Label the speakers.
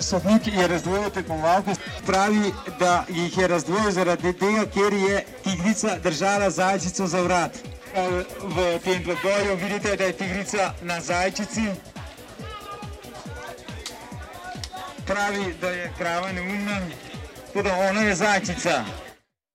Speaker 1: sodnik je razdvojil tekmovalke, pravi, da jih je razdvojil zaradi tega, ker je tigrica držala zajčico za vrat. E, v tem dvoboju vidite, da je tigrica na zajčici. Pravi, da je krava neumna, tudi ona je zajčica.